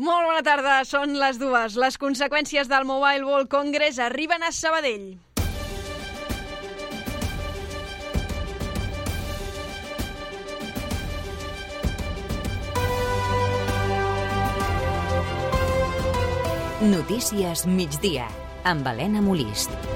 Molt bona tarda, són les dues. Les conseqüències del Mobile World Congress arriben a Sabadell. Notícies migdia, amb Helena Molist.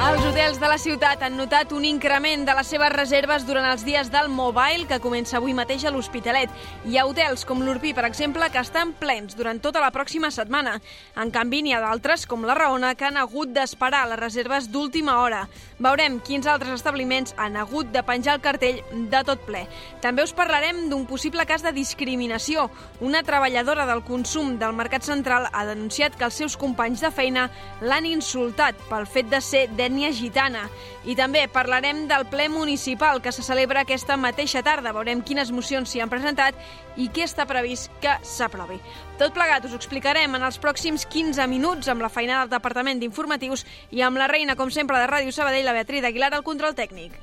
Els hotels de la ciutat han notat un increment de les seves reserves durant els dies del Mobile, que comença avui mateix a l'Hospitalet. Hi ha hotels com l'Urpí, per exemple, que estan plens durant tota la pròxima setmana. En canvi, n'hi ha d'altres, com la Raona, que han hagut d'esperar les reserves d'última hora. Veurem quins altres establiments han hagut de penjar el cartell de tot ple. També us parlarem d'un possible cas de discriminació. Una treballadora del consum del Mercat Central ha denunciat que els seus companys de feina l'han insultat pel fet de ser d'ètnia gitana. I també parlarem del ple municipal que se celebra aquesta mateixa tarda. Veurem quines mocions s'hi han presentat i què està previst que s'aprovi. Tot plegat us ho explicarem en els pròxims 15 minuts amb la feina del Departament d'Informatius i amb la reina, com sempre, de Ràdio Sabadell, la Beatriz Aguilar, al control tècnic.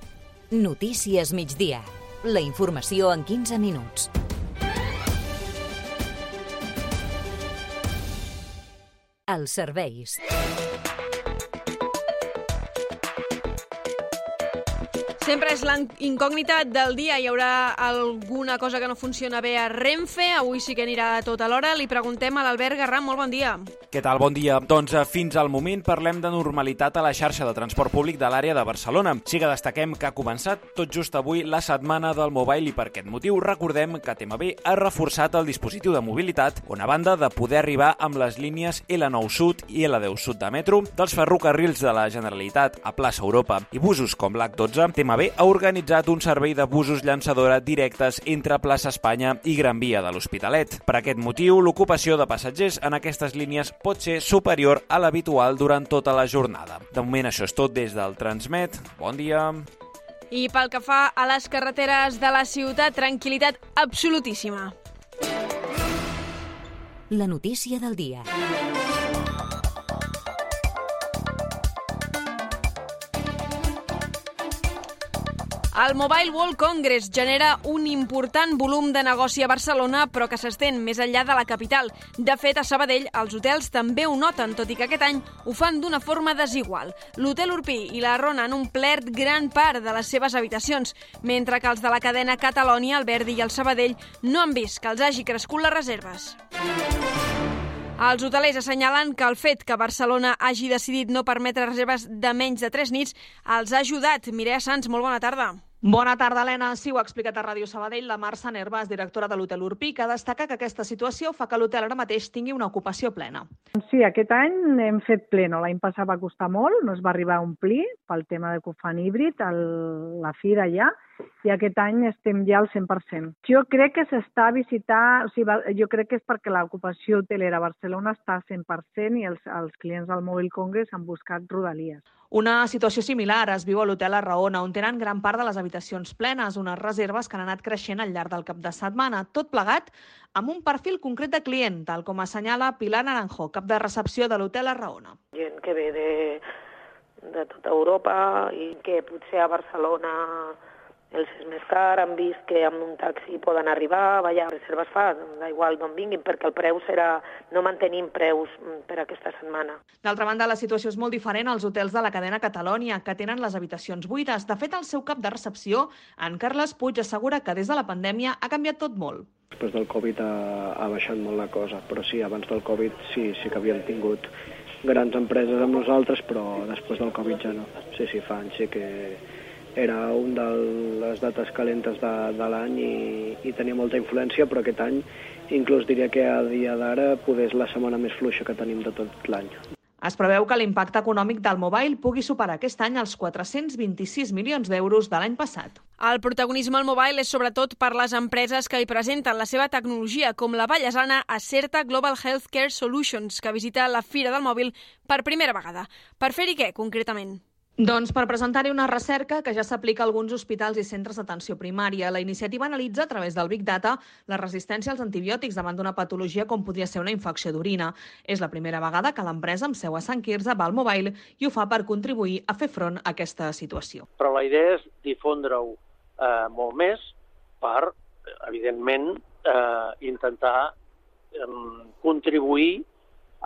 Notícies migdia. La informació en 15 minuts. Els serveis. Sempre és la incògnita del dia. Hi haurà alguna cosa que no funciona bé a Renfe. Avui sí que anirà tot a l'hora. Li preguntem a l'Albert Garram. Molt bon dia. Què tal? Bon dia. Doncs eh, fins al moment parlem de normalitat a la xarxa de transport públic de l'àrea de Barcelona. Sí que destaquem que ha començat tot just avui la setmana del mobile i per aquest motiu recordem que TMB ha reforçat el dispositiu de mobilitat on a banda de poder arribar amb les línies L9 Sud i L10 Sud de metro dels ferrocarrils de la Generalitat a plaça Europa i busos com l'H12, TMB ha organitzat un servei de busos llançadora directes entre plaça Espanya i Gran Via de l'Hospitalet. Per aquest motiu, l'ocupació de passatgers en aquestes línies pot ser superior a l'habitual durant tota la jornada. De moment això és tot des del Transmet. Bon dia. I pel que fa a les carreteres de la ciutat, tranquil·litat absolutíssima. La notícia del dia. El Mobile World Congress genera un important volum de negoci a Barcelona, però que s'estén més enllà de la capital. De fet, a Sabadell, els hotels també ho noten, tot i que aquest any ho fan d'una forma desigual. L'Hotel Urpí i la Rona han omplert gran part de les seves habitacions, mentre que els de la cadena Catalònia, el Verdi i el Sabadell no han vist que els hagi crescut les reserves. Els hotelers assenyalen que el fet que Barcelona hagi decidit no permetre reserves de menys de 3 nits els ha ajudat. Mireia Sans, molt bona tarda. Bona tarda, Helena. Sí, ho ha explicat a Ràdio Sabadell la Marça Nervas, directora de l'Hotel Urpí, que destaca que aquesta situació fa que l'hotel ara mateix tingui una ocupació plena. Sí, aquest any hem fet pleno. L'any passat va costar molt, no es va arribar a omplir pel tema de que ho fan híbrid, el, la fira ja, i aquest any estem ja al 100%. Jo crec que s'està visitant, o sigui, jo crec que és perquè l'ocupació hotelera a Barcelona està al 100% i els, els clients del Mobile Congress han buscat rodalies. Una situació similar es viu a l'Hotel Arraona, on tenen gran part de les habitacions plenes, unes reserves que han anat creixent al llarg del cap de setmana, tot plegat amb un perfil concret de client, tal com assenyala Pilar Naranjo, cap de recepció de l'Hotel Arraona. Gent que ve de, de tota Europa i que potser a Barcelona els és més car, han vist que amb un taxi poden arribar, vaja, reserves fa, da igual d'on vinguin, perquè el preu serà... no mantenim preus mm, per aquesta setmana. D'altra banda, la situació és molt diferent als hotels de la cadena Catalònia, que tenen les habitacions buides. De fet, el seu cap de recepció, en Carles Puig, assegura que des de la pandèmia ha canviat tot molt. Després del Covid ha, ha baixat molt la cosa, però sí, abans del Covid sí, sí que havíem tingut grans empreses amb nosaltres, però després del Covid ja no. Sí, sí, fa anys sí que era un de les dates calentes de, de l'any i, i tenia molta influència, però aquest any inclús diria que a dia d'ara poder és la setmana més fluixa que tenim de tot l'any. Es preveu que l'impacte econòmic del mobile pugui superar aquest any els 426 milions d'euros de l'any passat. El protagonisme al mobile és sobretot per les empreses que hi presenten la seva tecnologia, com la ballesana Acerta Global Healthcare Solutions, que visita la Fira del Mòbil per primera vegada. Per fer-hi què, concretament? Doncs per presentar-hi una recerca que ja s'aplica a alguns hospitals i centres d'atenció primària. La iniciativa analitza a través del Big Data la resistència als antibiòtics davant d'una patologia com podria ser una infecció d'orina. És la primera vegada que l'empresa amb seu a Sant Quirze va al mobile i ho fa per contribuir a fer front a aquesta situació. Però la idea és difondre-ho eh, molt més per, evidentment, eh, intentar eh, contribuir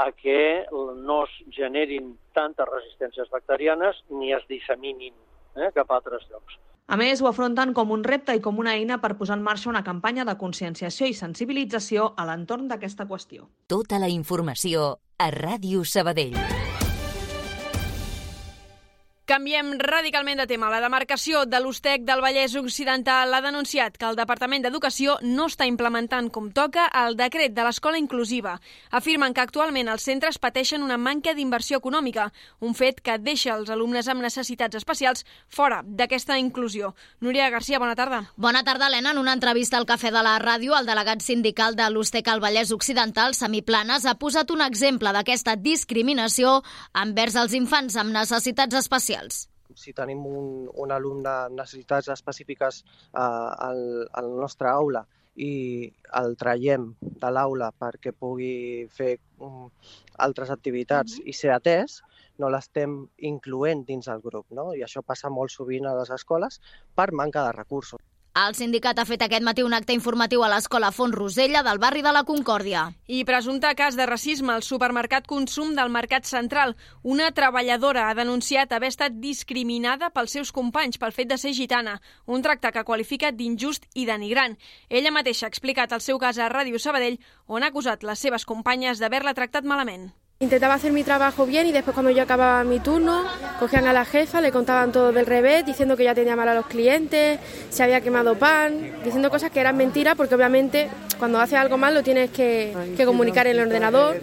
a que no es generin tantes resistències bacterianes ni es disseminin eh, cap a altres llocs. A més, ho afronten com un repte i com una eina per posar en marxa una campanya de conscienciació i sensibilització a l'entorn d'aquesta qüestió. Tota la informació a Ràdio Sabadell. Canviem radicalment de tema. La demarcació de l'Ustec del Vallès Occidental ha denunciat que el Departament d'Educació no està implementant com toca el decret de l'escola inclusiva. Afirmen que actualment els centres pateixen una manca d'inversió econòmica, un fet que deixa els alumnes amb necessitats especials fora d'aquesta inclusió. Núria Garcia, bona tarda. Bona tarda, Helena. En una entrevista al Cafè de la Ràdio, el delegat sindical de l'Ustec al Vallès Occidental, Sami Planes, ha posat un exemple d'aquesta discriminació envers els infants amb necessitats especials especials. Si tenim un, un alumne amb necessitats específiques eh, al, al nostre aula i el traiem de l'aula perquè pugui fer um, altres activitats mm -hmm. i ser atès, no l'estem incloent dins del grup. No? I això passa molt sovint a les escoles per manca de recursos. El sindicat ha fet aquest matí un acte informatiu a l'escola Font Rosella del barri de la Concòrdia. I presumpte cas de racisme al supermercat Consum del Mercat Central. Una treballadora ha denunciat haver estat discriminada pels seus companys pel fet de ser gitana, un tracte que qualifica d'injust i denigrant. Ella mateixa ha explicat el seu cas a Ràdio Sabadell, on ha acusat les seves companyes d'haver-la tractat malament. Intentaba hacer mi trabajo bien y después cuando yo acababa mi turno, cogían a la jefa, le contaban todo del revés, diciendo que ya tenía mal a los clientes, se había quemado pan, diciendo cosas que eran mentiras porque obviamente cuando haces algo mal lo tienes que, comunicar en el ordenador.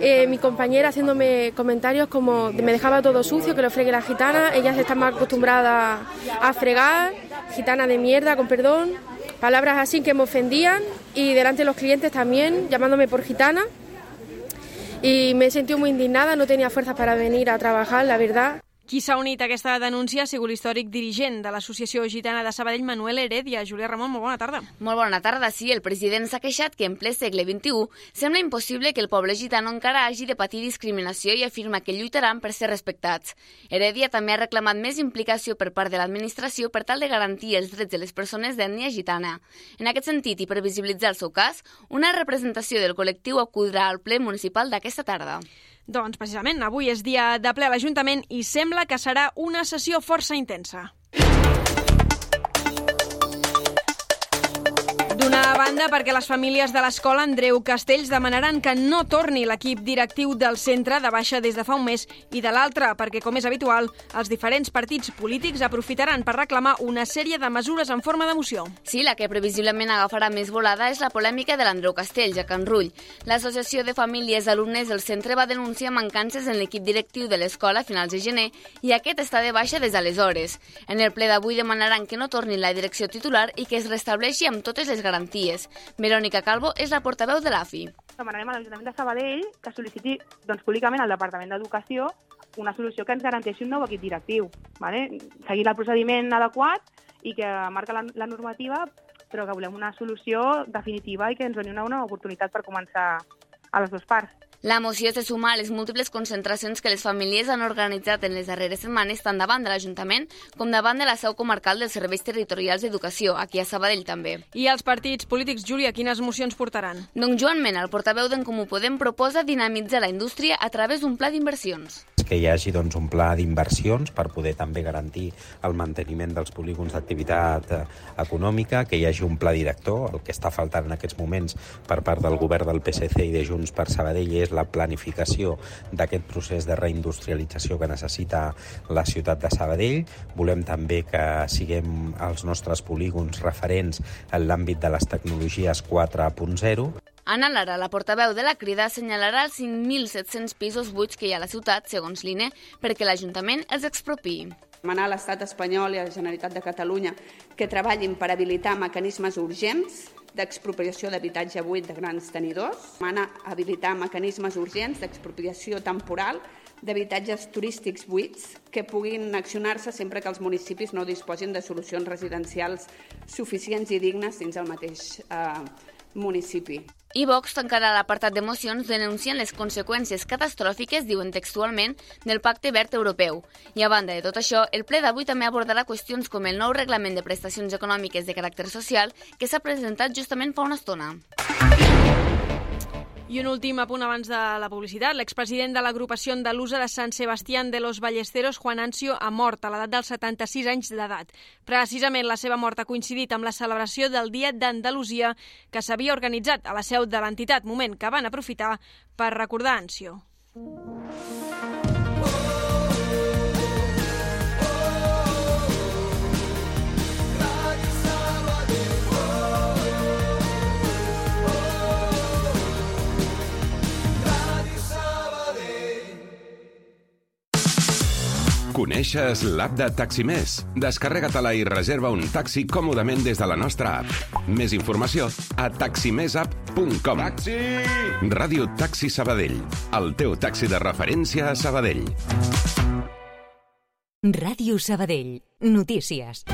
Eh, mi compañera haciéndome comentarios como me dejaba todo sucio, que lo fregue la gitana, ella está más acostumbrada a fregar, gitana de mierda, con perdón, palabras así que me ofendían y delante de los clientes también, llamándome por gitana y me sentí muy indignada, no tenía fuerzas para venir a trabajar, la verdad. Qui s'ha unit a aquesta denúncia ha sigut l'històric dirigent de l'Associació Gitana de Sabadell, Manuel Heredia. Julià Ramon, molt bona tarda. Molt bona tarda, sí. El president s'ha queixat que en ple segle XXI sembla impossible que el poble gitano encara hagi de patir discriminació i afirma que lluitaran per ser respectats. Heredia també ha reclamat més implicació per part de l'administració per tal de garantir els drets de les persones d'ètnia gitana. En aquest sentit, i per visibilitzar el seu cas, una representació del col·lectiu acudrà al ple municipal d'aquesta tarda. Doncs precisament avui és dia de ple a l'Ajuntament i sembla que serà una sessió força intensa. Banda, perquè les famílies de l'escola Andreu Castells demanaran que no torni l'equip directiu del centre de baixa des de fa un mes i de l'altra, perquè, com és habitual, els diferents partits polítics aprofitaran per reclamar una sèrie de mesures en forma de moció. Sí, la que previsiblement agafarà més volada és la polèmica de l'Andreu Castells a Can Rull. L'Associació de Famílies Alumnes del centre va denunciar mancances en l'equip directiu de l'escola a finals de gener i aquest està de baixa des d'aleshores. En el ple d'avui demanaran que no torni la direcció titular i que es restableixi amb totes les garanties. Verònica Calvo és la portaveu de l'AFI. Demanarem a l'Ajuntament de Sabadell que sol·liciti doncs, públicament al Departament d'Educació una solució que ens garanteixi un nou equip directiu, ¿vale? seguint el procediment adequat i que marca la, la normativa, però que volem una solució definitiva i que ens doni una, una oportunitat per començar a les dues parts. La moció se suma a les múltiples concentracions que les famílies han organitzat en les darreres setmanes tant davant de l'Ajuntament com davant de la seu comarcal dels serveis territorials d'educació, aquí a Sabadell també. I els partits polítics, Júlia, quines mocions portaran? Doncs Joan Mena, el portaveu d'en Comú Podem, proposa dinamitzar la indústria a través d'un pla d'inversions que hi hagi doncs, un pla d'inversions per poder també garantir el manteniment dels polígons d'activitat eh, econòmica, que hi hagi un pla director, el que està faltant en aquests moments per part del govern del PSC i de Junts per Sabadell és la planificació d'aquest procés de reindustrialització que necessita la ciutat de Sabadell. Volem també que siguem els nostres polígons referents en l'àmbit de les tecnologies 4.0. Anna Lara, la portaveu de la Crida, assenyalarà els 5.700 pisos buits que hi ha a la ciutat, segons l'INE, perquè l'Ajuntament els expropiï. Demanar a l'Estat espanyol i a la Generalitat de Catalunya que treballin per habilitar mecanismes urgents d'expropiació d'habitatge buit de grans tenidors, demanar habilitar mecanismes urgents d'expropiació temporal d'habitatges turístics buits que puguin accionar-se sempre que els municipis no disposin de solucions residencials suficients i dignes dins el mateix eh, municipi. I Vox tancarà l'apartat de mocions denunciant les conseqüències catastròfiques, diuen textualment, del Pacte Verd Europeu. I a banda de tot això, el ple d'avui també abordarà qüestions com el nou reglament de prestacions econòmiques de caràcter social que s'ha presentat justament fa una estona. I un últim apunt abans de la publicitat. L'expresident de l'agrupació andalusa de Sant Sebastián de los Ballesteros, Juan Ancio, ha mort a l'edat dels 76 anys d'edat. Precisament la seva mort ha coincidit amb la celebració del Dia d'Andalusia que s'havia organitzat a la seu de l'entitat, moment que van aprofitar per recordar Ancio. Coneixes l'app de Taxi Més? Descarrega-te-la i reserva un taxi còmodament des de la nostra app. Més informació a taximesapp.com. Taxi! Ràdio Taxi Sabadell, el teu taxi de referència a Sabadell. Ràdio Sabadell. Notícies.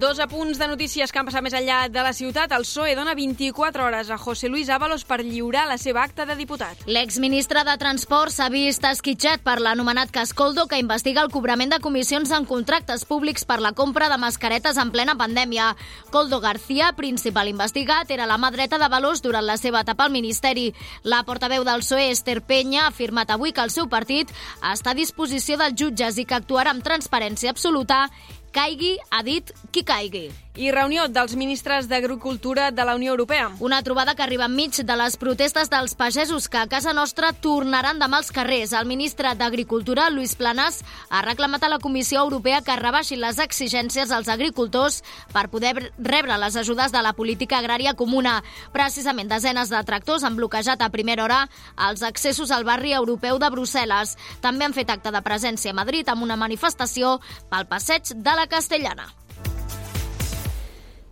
Dos apunts de notícies que han passat més enllà de la ciutat. El PSOE dona 24 hores a José Luis Ábalos per lliurar la seva acta de diputat. L'exministre de Transport s'ha vist esquitxat per l'anomenat Cascoldo que investiga el cobrament de comissions en contractes públics per la compra de mascaretes en plena pandèmia. Coldo García, principal investigat, era la mà dreta de Valós durant la seva etapa al Ministeri. La portaveu del PSOE, Esther Penya, ha afirmat avui que el seu partit està a disposició dels jutges i que actuarà amb transparència absoluta caigui, ha dit qui caigui. I reunió dels ministres d'Agricultura de la Unió Europea. Una trobada que arriba enmig de les protestes dels pagesos que a casa nostra tornaran demà als carrers. El ministre d'Agricultura, Luis Planàs, ha reclamat a la Comissió Europea que rebaixi les exigències als agricultors per poder rebre les ajudes de la política agrària comuna. Precisament desenes de tractors han bloquejat a primera hora els accessos al barri europeu de Brussel·les. També han fet acte de presència a Madrid amb una manifestació pel passeig de la castellana.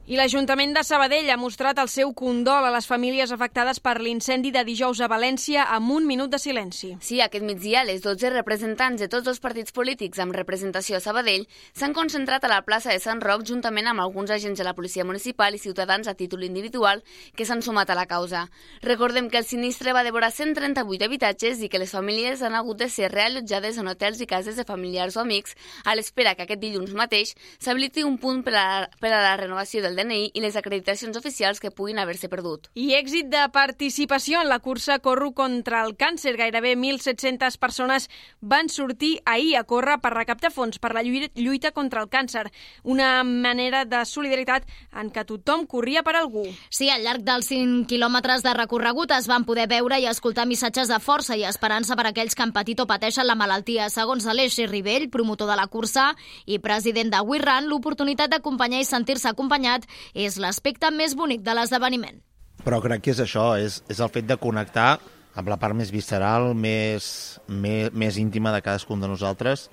I l'Ajuntament de Sabadell ha mostrat el seu condol a les famílies afectades per l'incendi de dijous a València amb un minut de silenci. Sí, aquest migdia les 12 representants de tots els partits polítics amb representació a Sabadell s'han concentrat a la plaça de Sant Roc juntament amb alguns agents de la policia municipal i ciutadans a títol individual que s'han sumat a la causa. Recordem que el sinistre va devorar 138 habitatges i que les famílies han hagut de ser reallotjades en hotels i cases de familiars o amics a l'espera que aquest dilluns mateix s'habiliti un punt per a, per a la renovació del DNI i les acreditacions oficials que puguin haver-se perdut. I èxit de participació en la cursa Corro contra el càncer. Gairebé 1.700 persones van sortir ahir a córrer per recaptar fons per la lluita contra el càncer. Una manera de solidaritat en què tothom corria per algú. Sí, al llarg dels 5 quilòmetres de recorregut es van poder veure i escoltar missatges de força i esperança per a aquells que han patit o pateixen la malaltia. Segons Aleix Rivell, promotor de la cursa i president de We Run, l'oportunitat d'acompanyar i sentir-se acompanyat és l'aspecte més bonic de l'esdeveniment. Però crec que és això, és, és el fet de connectar amb la part més visceral, més, més, més íntima de cadascun de nosaltres,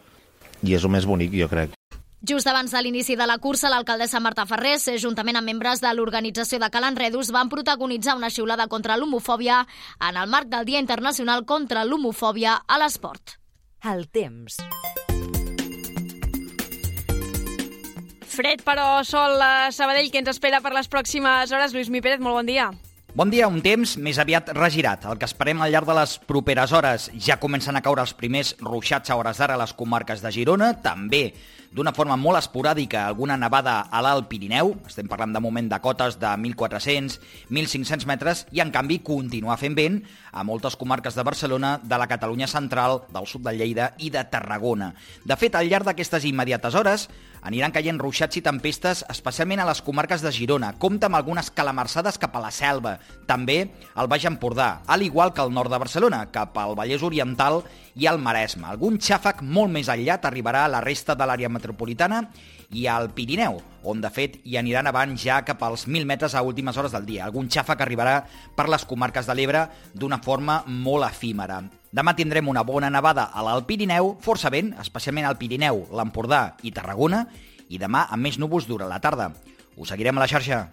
i és el més bonic, jo crec. Just abans de l'inici de la cursa, l'alcaldessa Marta Ferrés, juntament amb membres de l'organització de Calan Redus, van protagonitzar una xiulada contra l'homofòbia en el marc del Dia Internacional contra l'Homofòbia a l'esport. El temps. Fred, però sol a Sabadell, que ens espera per les pròximes hores. Lluís Mi Pérez, molt bon dia. Bon dia, un temps més aviat regirat. El que esperem al llarg de les properes hores ja comencen a caure els primers ruixats a hores d'ara a les comarques de Girona, també d'una forma molt esporàdica alguna nevada a l'Alt Pirineu, estem parlant de moment de cotes de 1.400, 1.500 metres, i en canvi continuar fent vent a moltes comarques de Barcelona, de la Catalunya central, del sud de Lleida i de Tarragona. De fet, al llarg d'aquestes immediates hores aniran caient ruixats i tempestes, especialment a les comarques de Girona. Compta amb algunes calamarsades cap a la selva, també al Baix Empordà, al igual que al nord de Barcelona, cap al Vallès Oriental i al Maresme. Algun xàfec molt més enllat arribarà a la resta de l'àrea metropolitana i al Pirineu, on de fet hi aniran avant ja cap als 1.000 metres a últimes hores del dia. Algun xàfec arribarà per les comarques de l'Ebre d'una forma molt efímera. Demà tindrem una bona nevada a l'Alt Pirineu, força vent, especialment al Pirineu, l'Empordà i Tarragona, i demà amb més núvols durant la tarda. Us seguirem a la xarxa.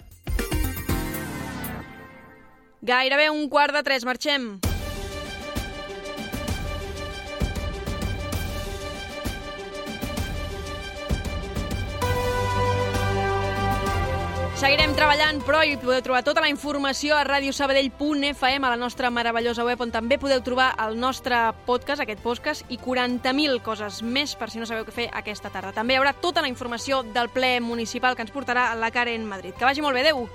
Gairebé un quart de tres, marxem. Seguirem treballant, però hi podeu trobar tota la informació a radiosabadell.fm, a la nostra meravellosa web, on també podeu trobar el nostre podcast, aquest podcast, i 40.000 coses més per si no sabeu què fer aquesta tarda. També hi haurà tota la informació del ple municipal que ens portarà la Karen Madrid. Que vagi molt bé, adeu!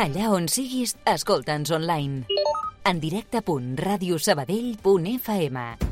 Allà on siguis, escolta'ns online. En directe.radiosabadell.fm